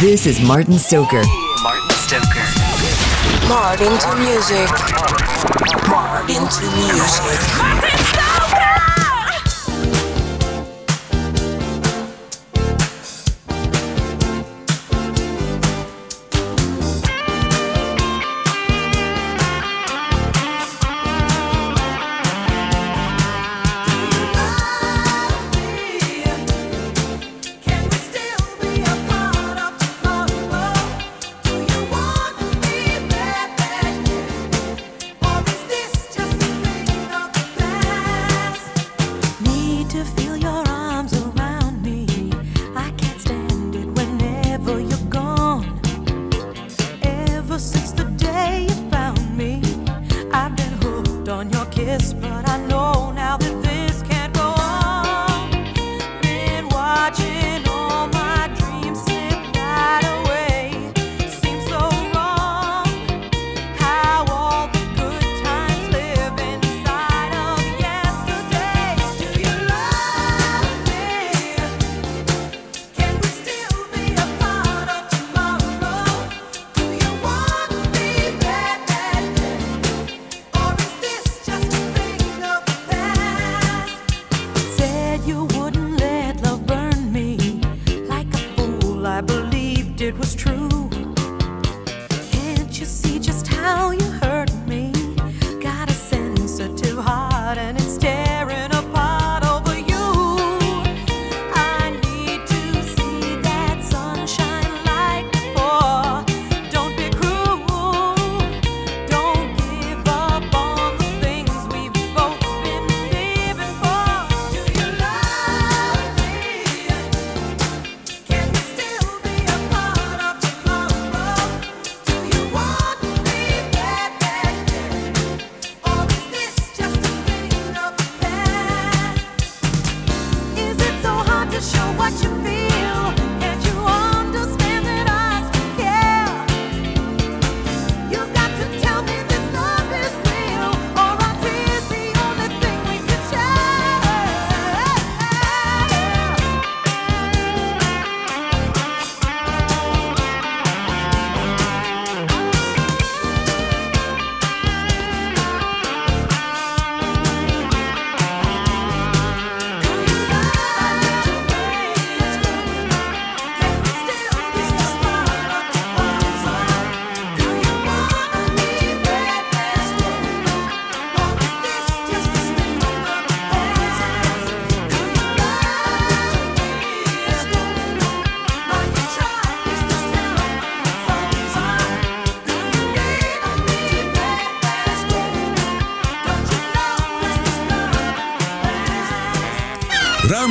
This is Martin Stoker. Martin Stoker. Martin to music. Martin to music. Martin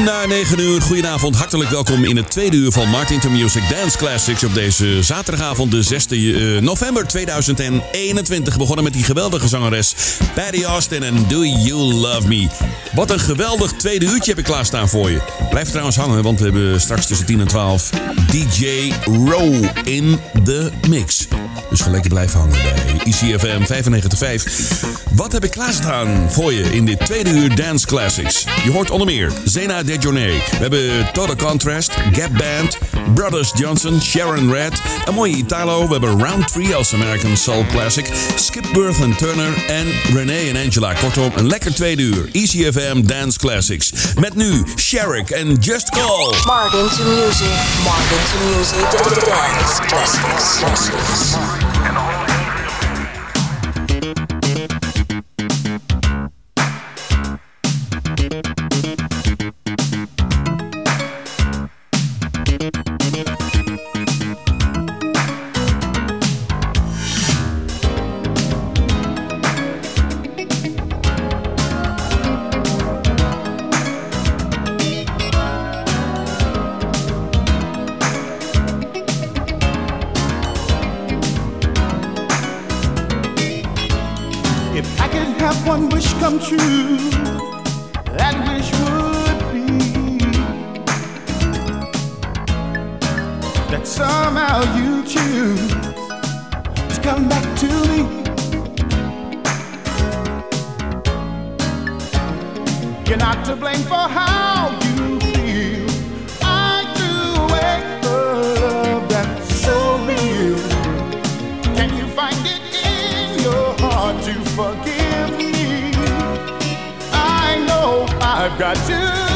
na 9 uur. Goedenavond, hartelijk welkom in het tweede uur van Martin to Music Dance Classics op deze zaterdagavond, de 6 uh, eh, november 2021. Begonnen met die geweldige zangeres Patty Austin en Do You Love Me. Wat een geweldig tweede uurtje heb ik klaarstaan voor je. Blijf trouwens hangen, want we hebben straks tussen 10 en 12 DJ Row in de mix. Dus ga lekker blijven hangen bij ICFM 95.5. Wat heb ik klaarstaan voor je in dit tweede uur Dance Classics? Je hoort onder meer Zena Dejournay. We hebben Total Contrast, Gap Band, Brothers Johnson, Sharon Red, een mooie Italo. We hebben Round 3 als American Soul Classic, Skip Birth and Turner en Renee en Angela. Kortom, een lekker tweede uur. ECFM Dance Classics. Met nu Sherrick en Just Call. Martin to Music. Martin to Music.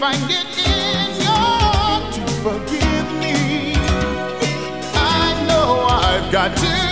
find it in your to forgive me. I know I've got to.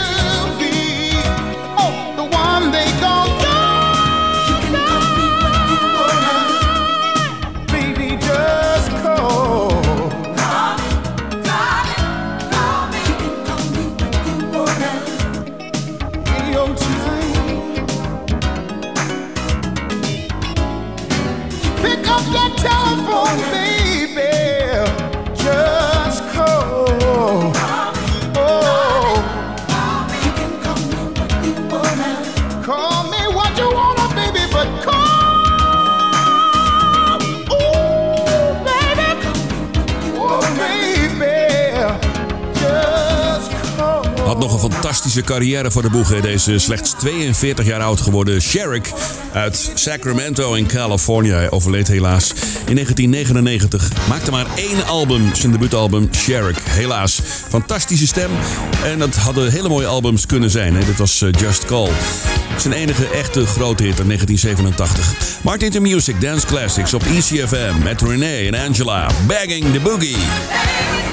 Carrière voor de boeg. Deze slechts 42 jaar oud geworden Sherrick uit Sacramento in Californië. Hij overleed helaas in 1999. Maakte maar één album, zijn debuutalbum Sherrick. Helaas. Fantastische stem. En dat hadden hele mooie albums kunnen zijn. Hè? Dit was eh, Just Call. Zijn enige echte grote hit in 1987. Martin to Music Dance Classics op ECFM met Renee en Angela. Bagging the Boogie.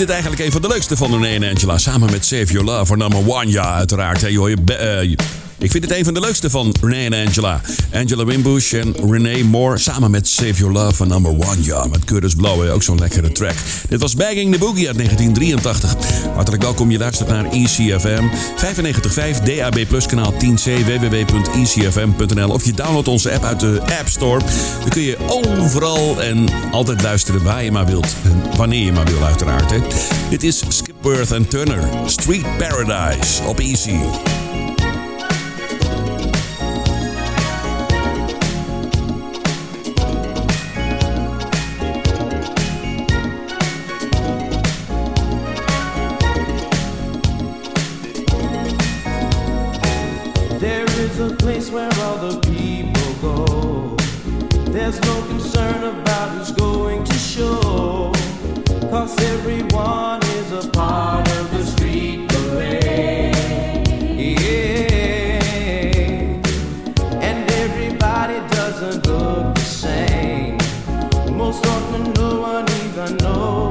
Dit eigenlijk een van de leukste van René en Angela. Samen met Save Your Love voor number one. Ja, uiteraard. Hey, joh, je, uh, ik vind het een van de leukste van René en Angela. Angela Wimbush en Renee Moore samen met Save Your Love van Number One. Ja, met Curtis Blow, ook zo'n lekkere track. Dit was Bagging the Boogie uit 1983. Hartelijk welkom, je luistert naar ECFM 95.5 DAB kanaal 10C www.ecfm.nl of je downloadt onze app uit de App Store. Dan kun je overal en altijd luisteren waar je maar wilt. En wanneer je maar wilt uiteraard. Hè. Dit is Skipworth and Turner, Street Paradise op Easy. where all the people go. There's no concern about who's going to show. Cause everyone is a part of the street parade. Yeah. And everybody doesn't look the same. Most often, no one even knows.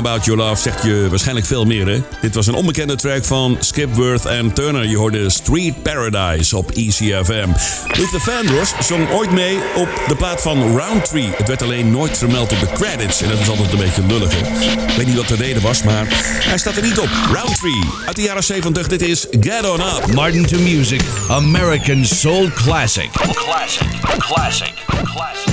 About Your Love zegt je waarschijnlijk veel meer, hè? Dit was een onbekende track van Skipworth en Turner. Je hoorde Street Paradise op ECFM. Luther Vandross zong ooit mee op de plaat van Roundtree. Het werd alleen nooit vermeld op de credits en dat is altijd een beetje lullig. Ik weet niet wat de reden was, maar hij staat er niet op. Roundtree uit de jaren 70. Dit is Get On Up. Martin to Music, American Soul Classic. Classic, classic, classic.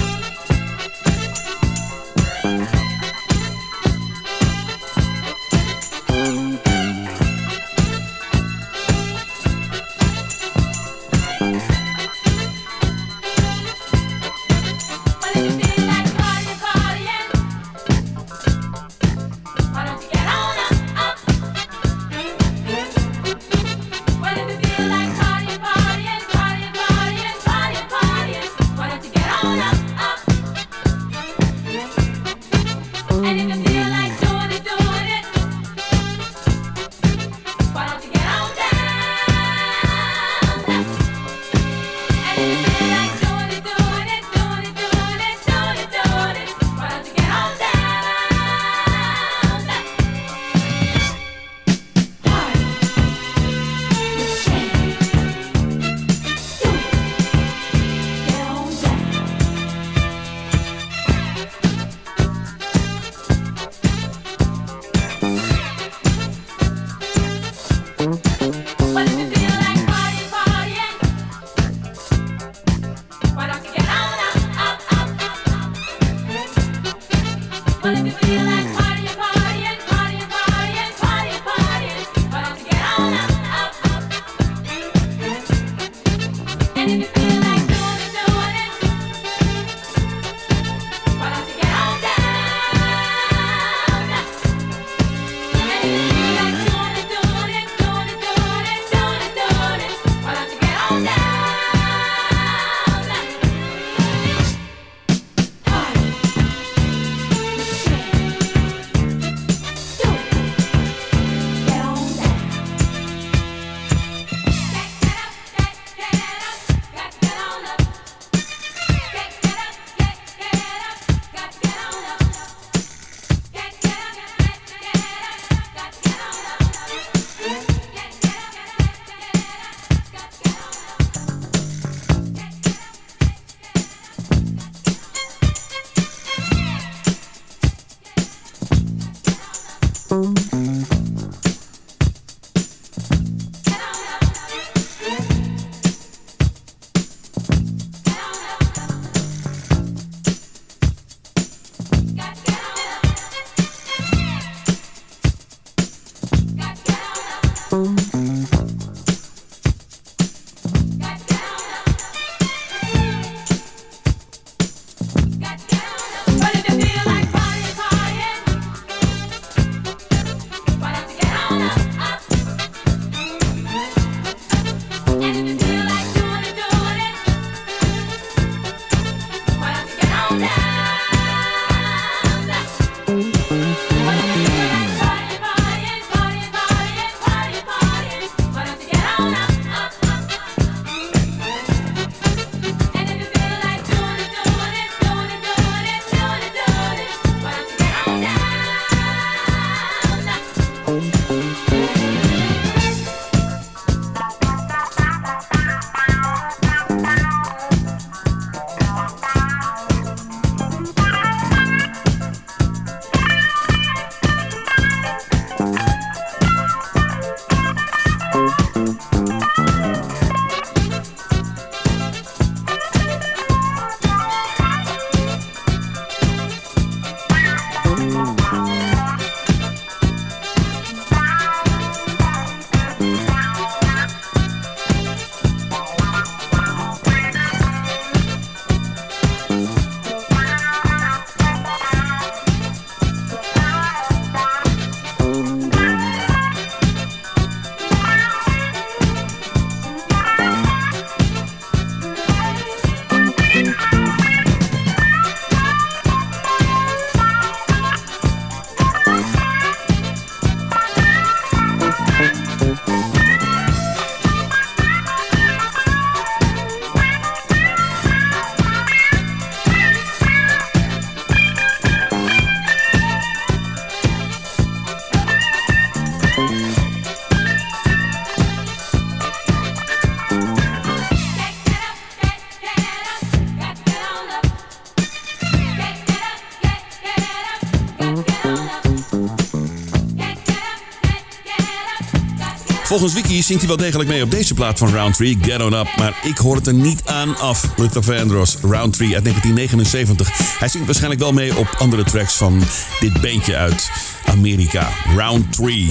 Volgens Wiki zingt hij wel degelijk mee op deze plaat van Roundtree, Get On Up. Maar ik hoor het er niet aan af. Luther Vandross, Roundtree uit 1979. Hij zingt waarschijnlijk wel mee op andere tracks van dit bandje uit Amerika, Roundtree.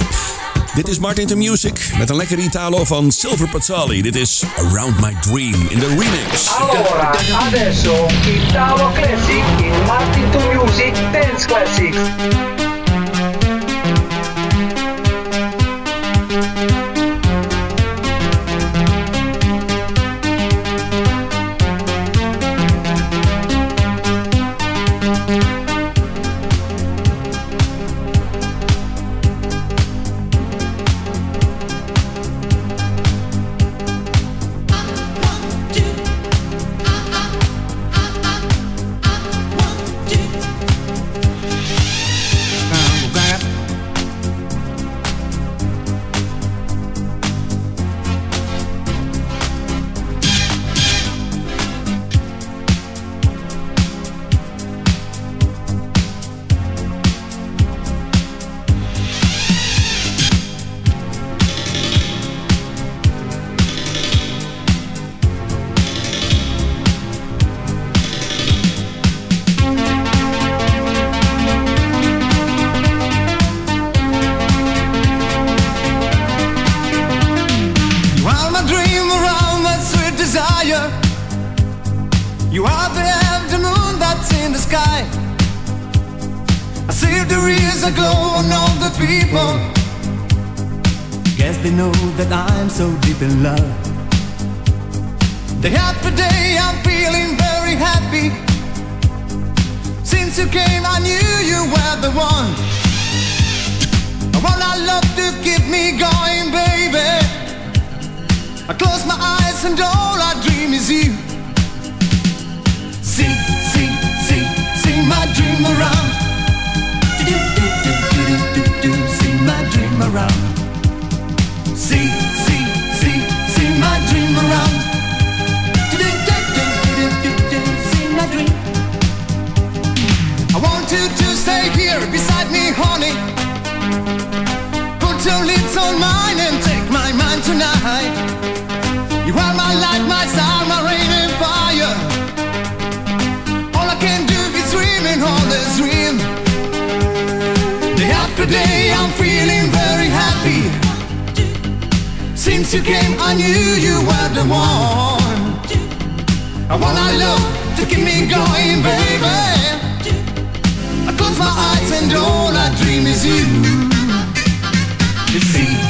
Dit is Martin to Music met een lekker Italo van Silver Pazzali. Dit is Around My Dream in de remix. Allora, adesso Italo Classic in Martin to Music Dance Classics. People. Guess they know that I'm so deep in love. Day after day, I'm feeling very happy. Since you came, I knew you were the one. I want our love to keep me going, baby. I close my eyes and all I dream is you. See, see, see, see my dream around. Do, see my dream around. See, see, see, see my dream around. Do, do, do, do, do, do, do, see my dream. I want you to stay here beside me, honey. Put your lips on mine and take my mind tonight. You are my light, my star, Day I'm feeling very happy. Since you came, I knew you were the one. I want our love to keep me going, baby. I close my eyes and all I dream is you. You see,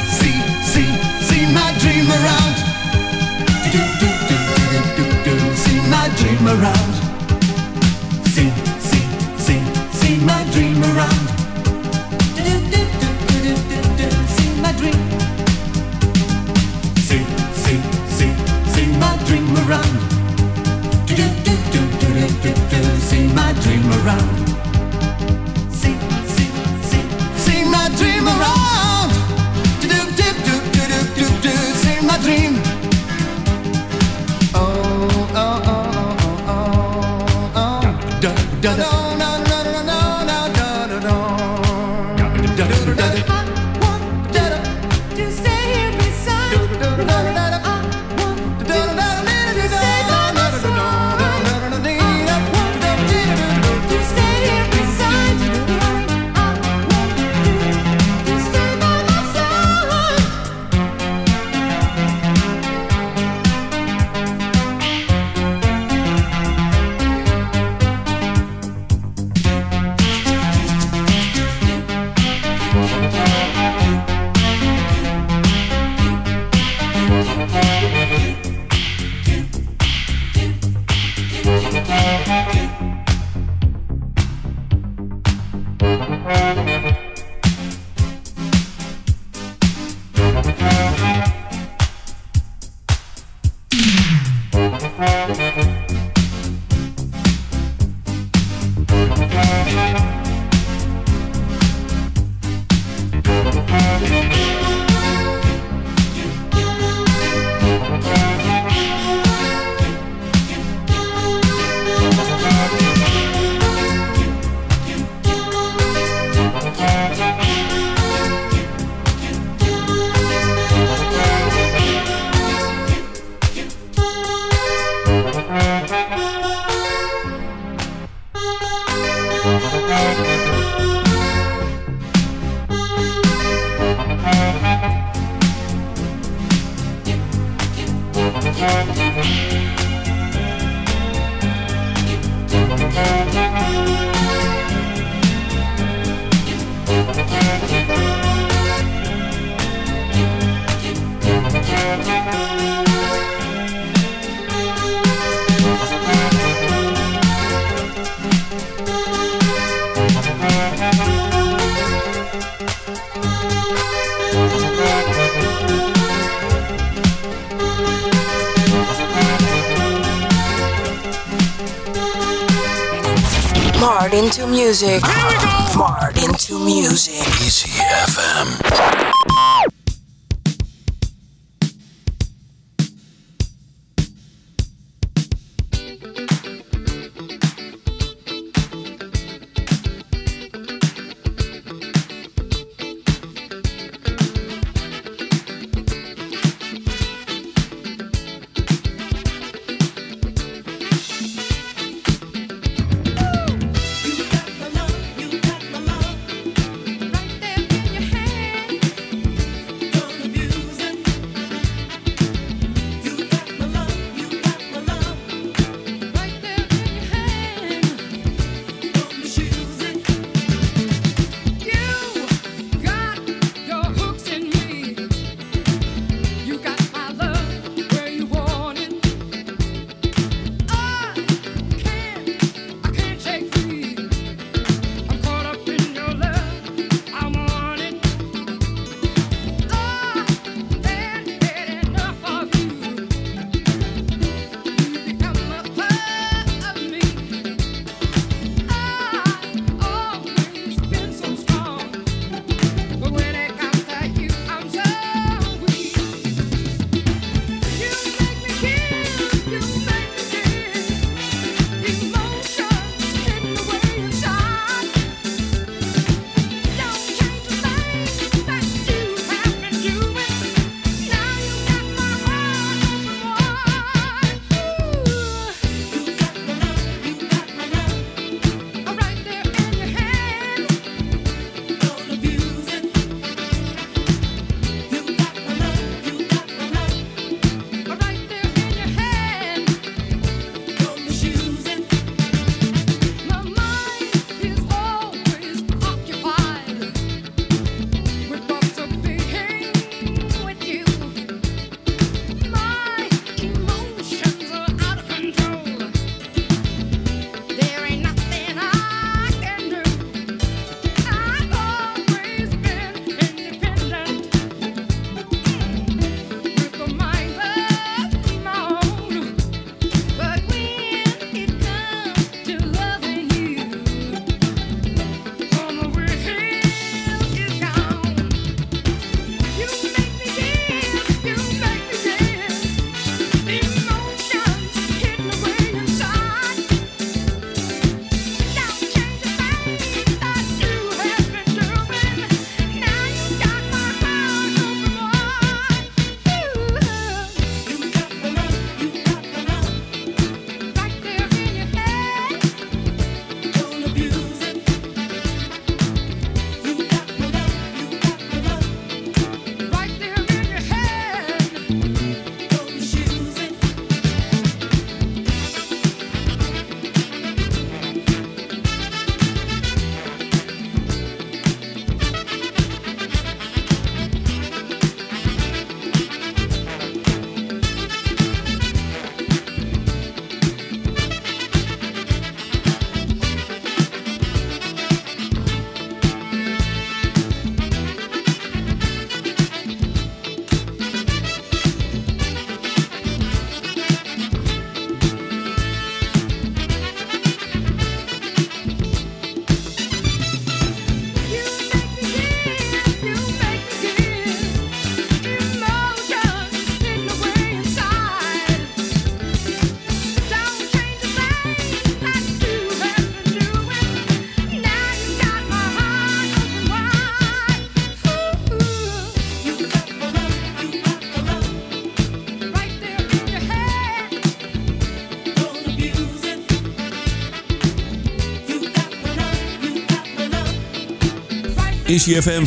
ICFM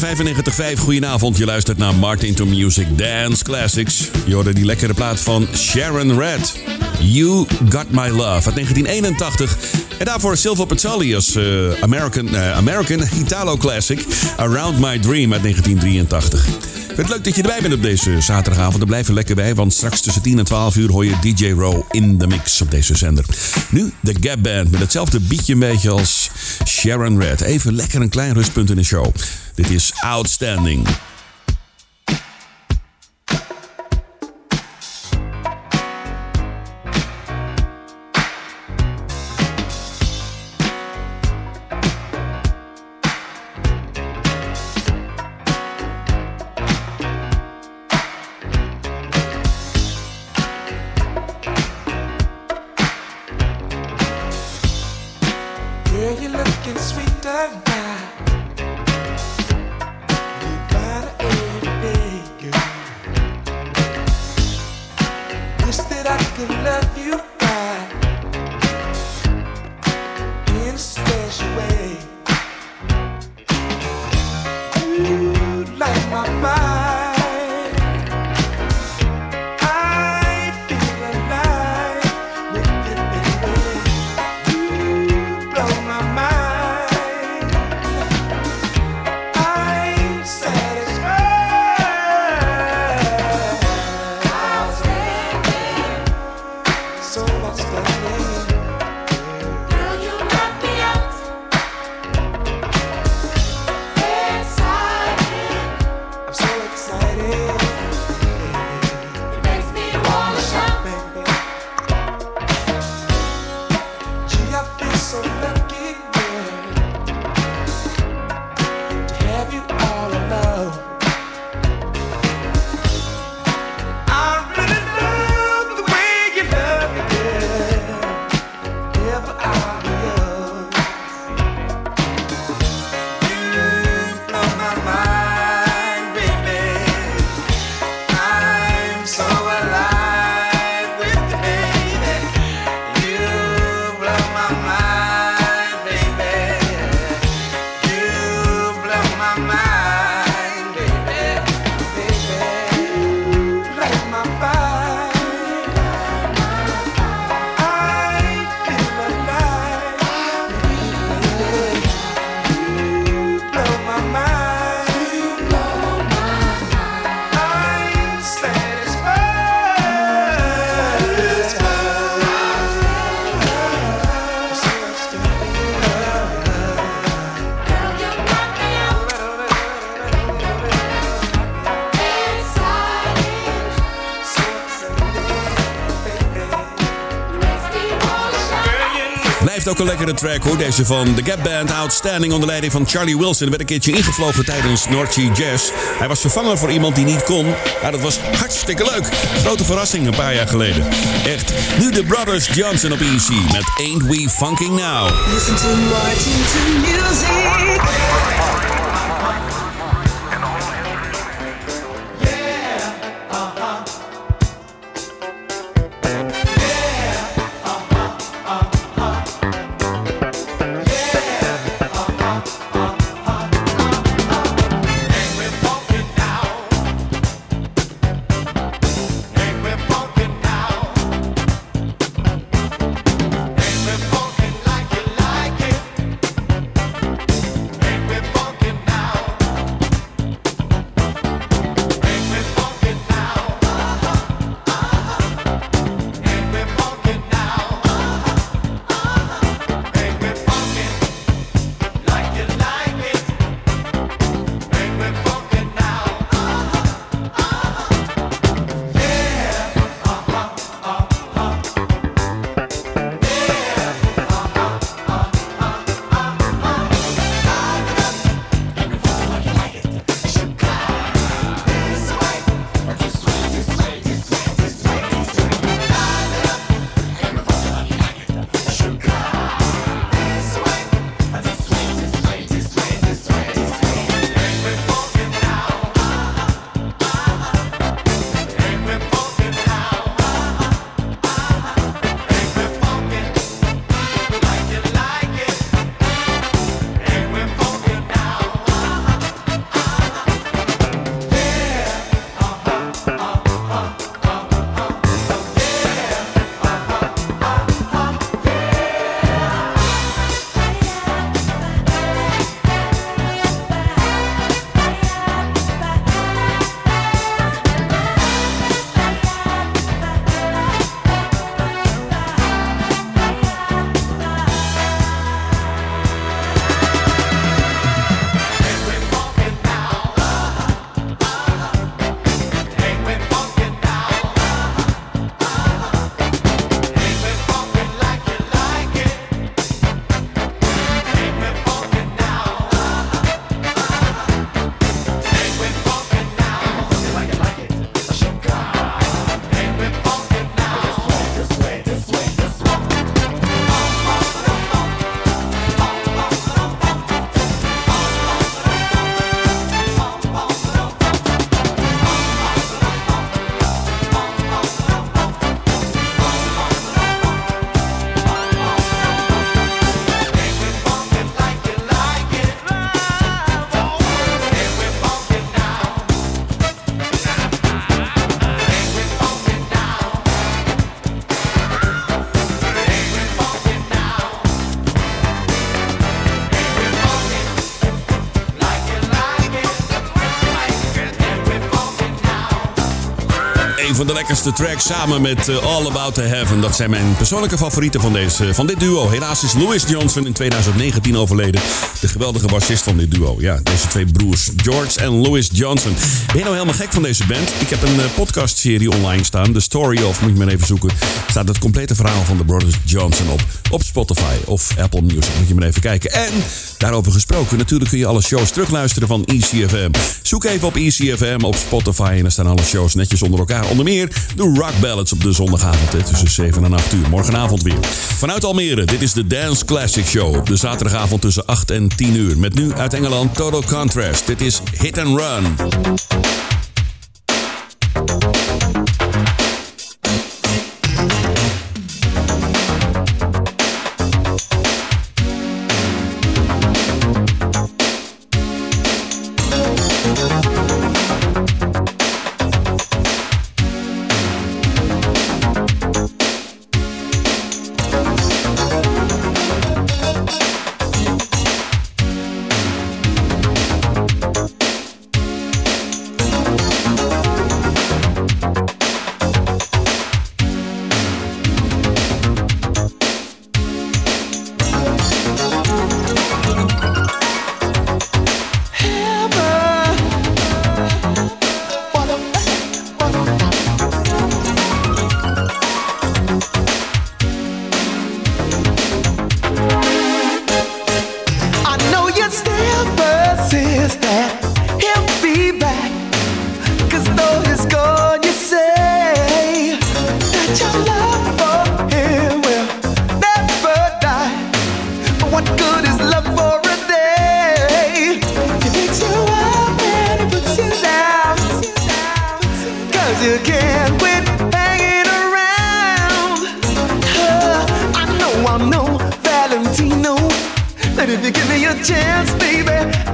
95.5, goedenavond. Je luistert naar Martin to Music Dance Classics. Je hoorde die lekkere plaat van Sharon Red. You Got My Love uit 1981. En daarvoor Silver Pezzali als eh, American, eh, American Italo Classic Around My Dream uit 1983. Ik vind het leuk dat je erbij bent op deze zaterdagavond. Er blijf er lekker bij, want straks tussen 10 en 12 uur hoor je DJ Row in de mix op deze zender. Nu de Gap Band met hetzelfde beatje een beetje als Sharon Red. Even lekker een klein rustpunt in de show. Dit is Outstanding. Ook een lekkere track hoor. Deze van de Gap Band Outstanding onder leiding van Charlie Wilson. werd een keertje ingevlogen tijdens North Sea Jazz. Hij was vervangen voor iemand die niet kon. Maar dat was hartstikke leuk. Grote verrassing een paar jaar geleden. Echt. Nu de Brothers Johnson op EC met Ain't We Funking Now. Listen to Martin music. De lekkerste tracks samen met eh, All About to Heaven. Dat zijn mijn persoonlijke favorieten van, deze, van dit duo. Helaas is Louis Johnson in 2019 overleden. De geweldige bassist van dit duo. Ja, deze twee broers, George en Louis Johnson. Ben je nou helemaal gek van deze band? Ik heb een eh, podcastserie online staan. The Story of, moet je maar even zoeken. Staat het complete verhaal van de Brothers Johnson op. Op Spotify of Apple Music. Moet je maar even kijken. En daarover gesproken, natuurlijk kun je alle shows terugluisteren van ECFM. Zoek even op ECFM op Spotify en er staan alle shows netjes onder elkaar. Onder meer de Rock Ballads op de zondagavond tussen 7 en 8 uur. Morgenavond weer. Vanuit Almere, dit is de Dance Classic Show. Op de zaterdagavond tussen 8 en 10 uur. Met nu uit Engeland Total Contrast. Dit is Hit and Run. chance, baby.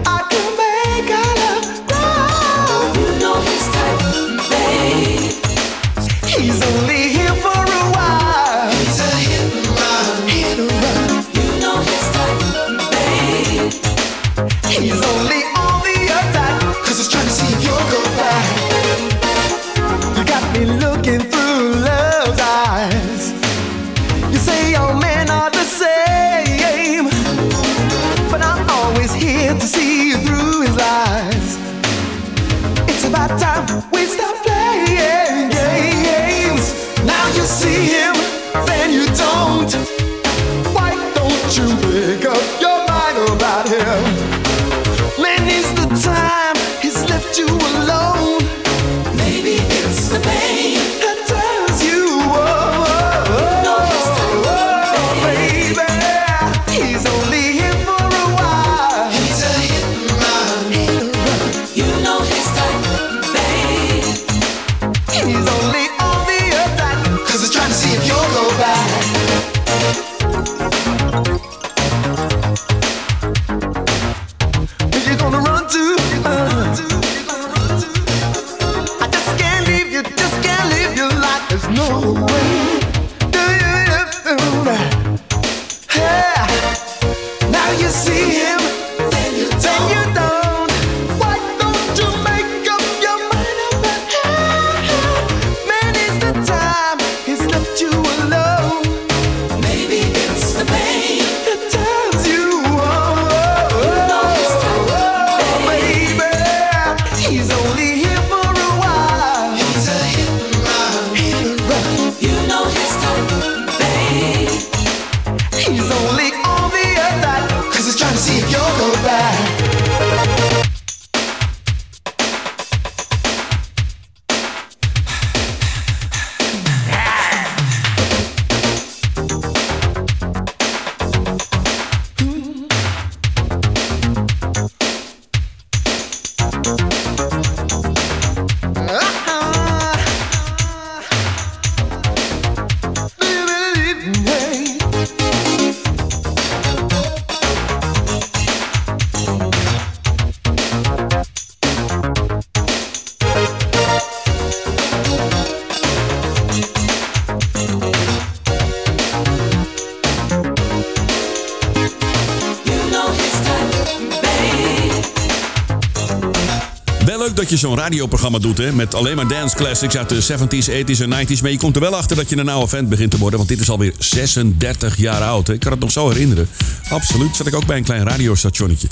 dat je zo'n radioprogramma doet, hè, met alleen maar dance classics uit de 70s, 80s en 90s. Maar je komt er wel achter dat je een oude vent begint te worden, want dit is alweer 36 jaar oud. Hè. Ik kan het nog zo herinneren. Absoluut, zat ik ook bij een klein radiostationnetje.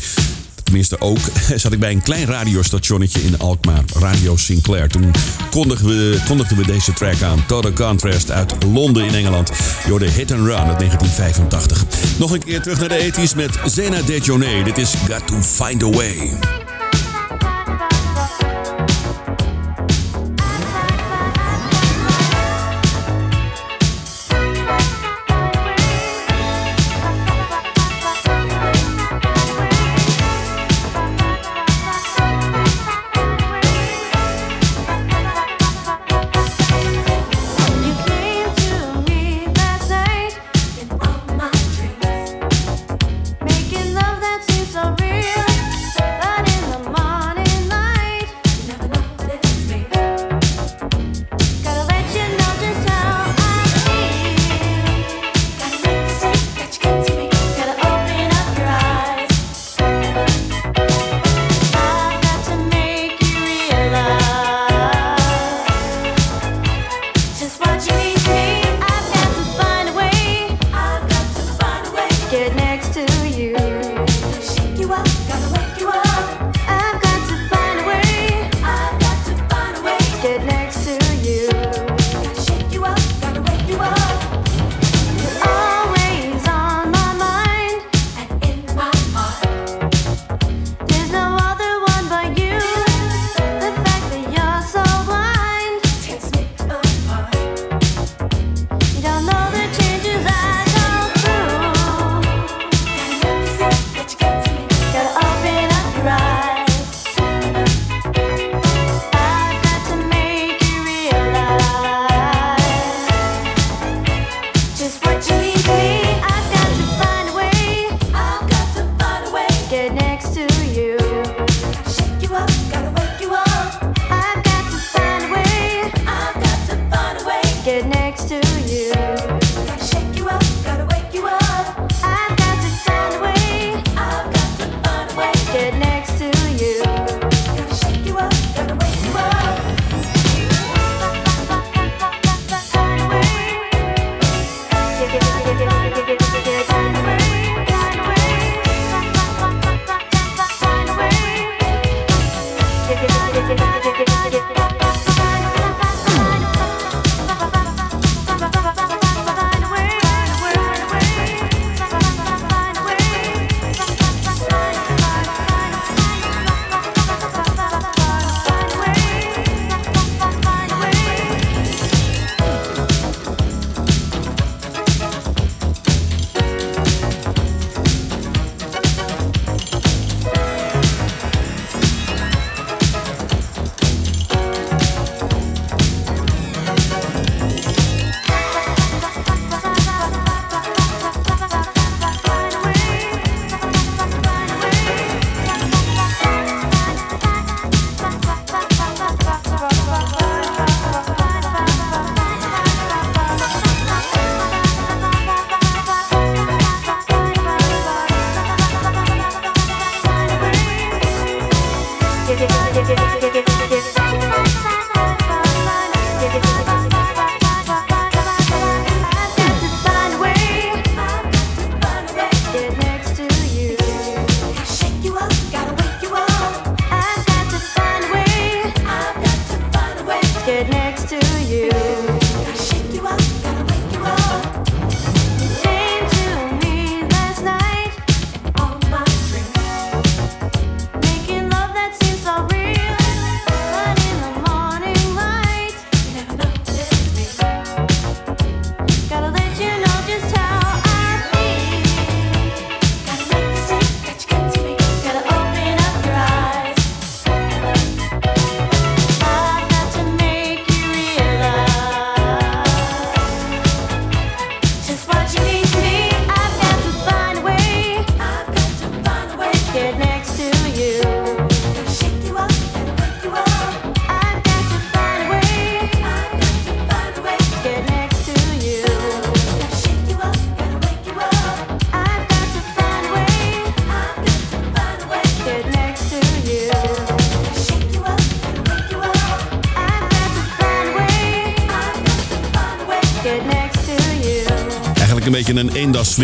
Tenminste ook, zat ik bij een klein radiostationnetje in Alkmaar, Radio Sinclair. Toen kondigden we, kondigden we deze track aan, Total Contrast uit Londen in Engeland. Door de Hit and Run uit 1985. Nog een keer terug naar de 80s met Zena Dejonay. Dit is Got to Find a Way.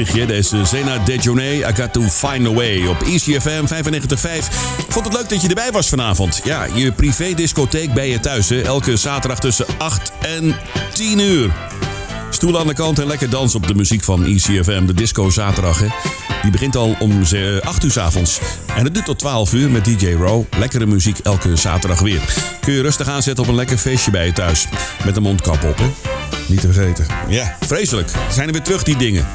Eendagsvliegje, deze Zena Dejeuner, I Got To Find A Way op ECFM 95.5. Ik vond het leuk dat je erbij was vanavond. Ja, je privé-discotheek bij je thuis, hè? elke zaterdag tussen 8 en 10 uur. Stoel aan de kant en lekker dansen op de muziek van ECFM, de disco zaterdag. Die begint al om ze- 8 uur 's avonds. En het duurt tot 12 uur met DJ Row. Lekkere muziek elke zaterdag weer. Kun je rustig aanzetten op een lekker feestje bij je thuis. Met een mondkap op, hè? Niet te vergeten. Ja, vreselijk. Zijn er weer terug, die dingen.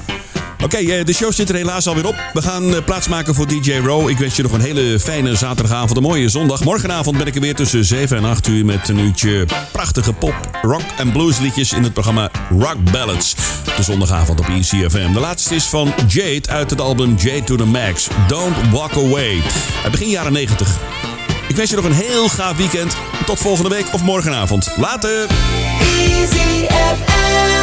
Oké, eh, de show zit er helaas alweer op. We gaan eh, plaatsmaken voor DJ Row. Ik wens je nog een hele fijne zaterdagavond, een mooie zondag. Morgenavond ben ik er weer tussen 7 en 8 uur met een uurtje prachtige pop, rock en blues liedjes in het programma Rock Ballads. De zondagavond op E ECFM. De laatste is van Jade uit het album Jade to the Max. Don't Walk Away. Begin jaren 90. Ik wens je nog een heel gaaf weekend. Tot volgende week of morgenavond. Later! FM.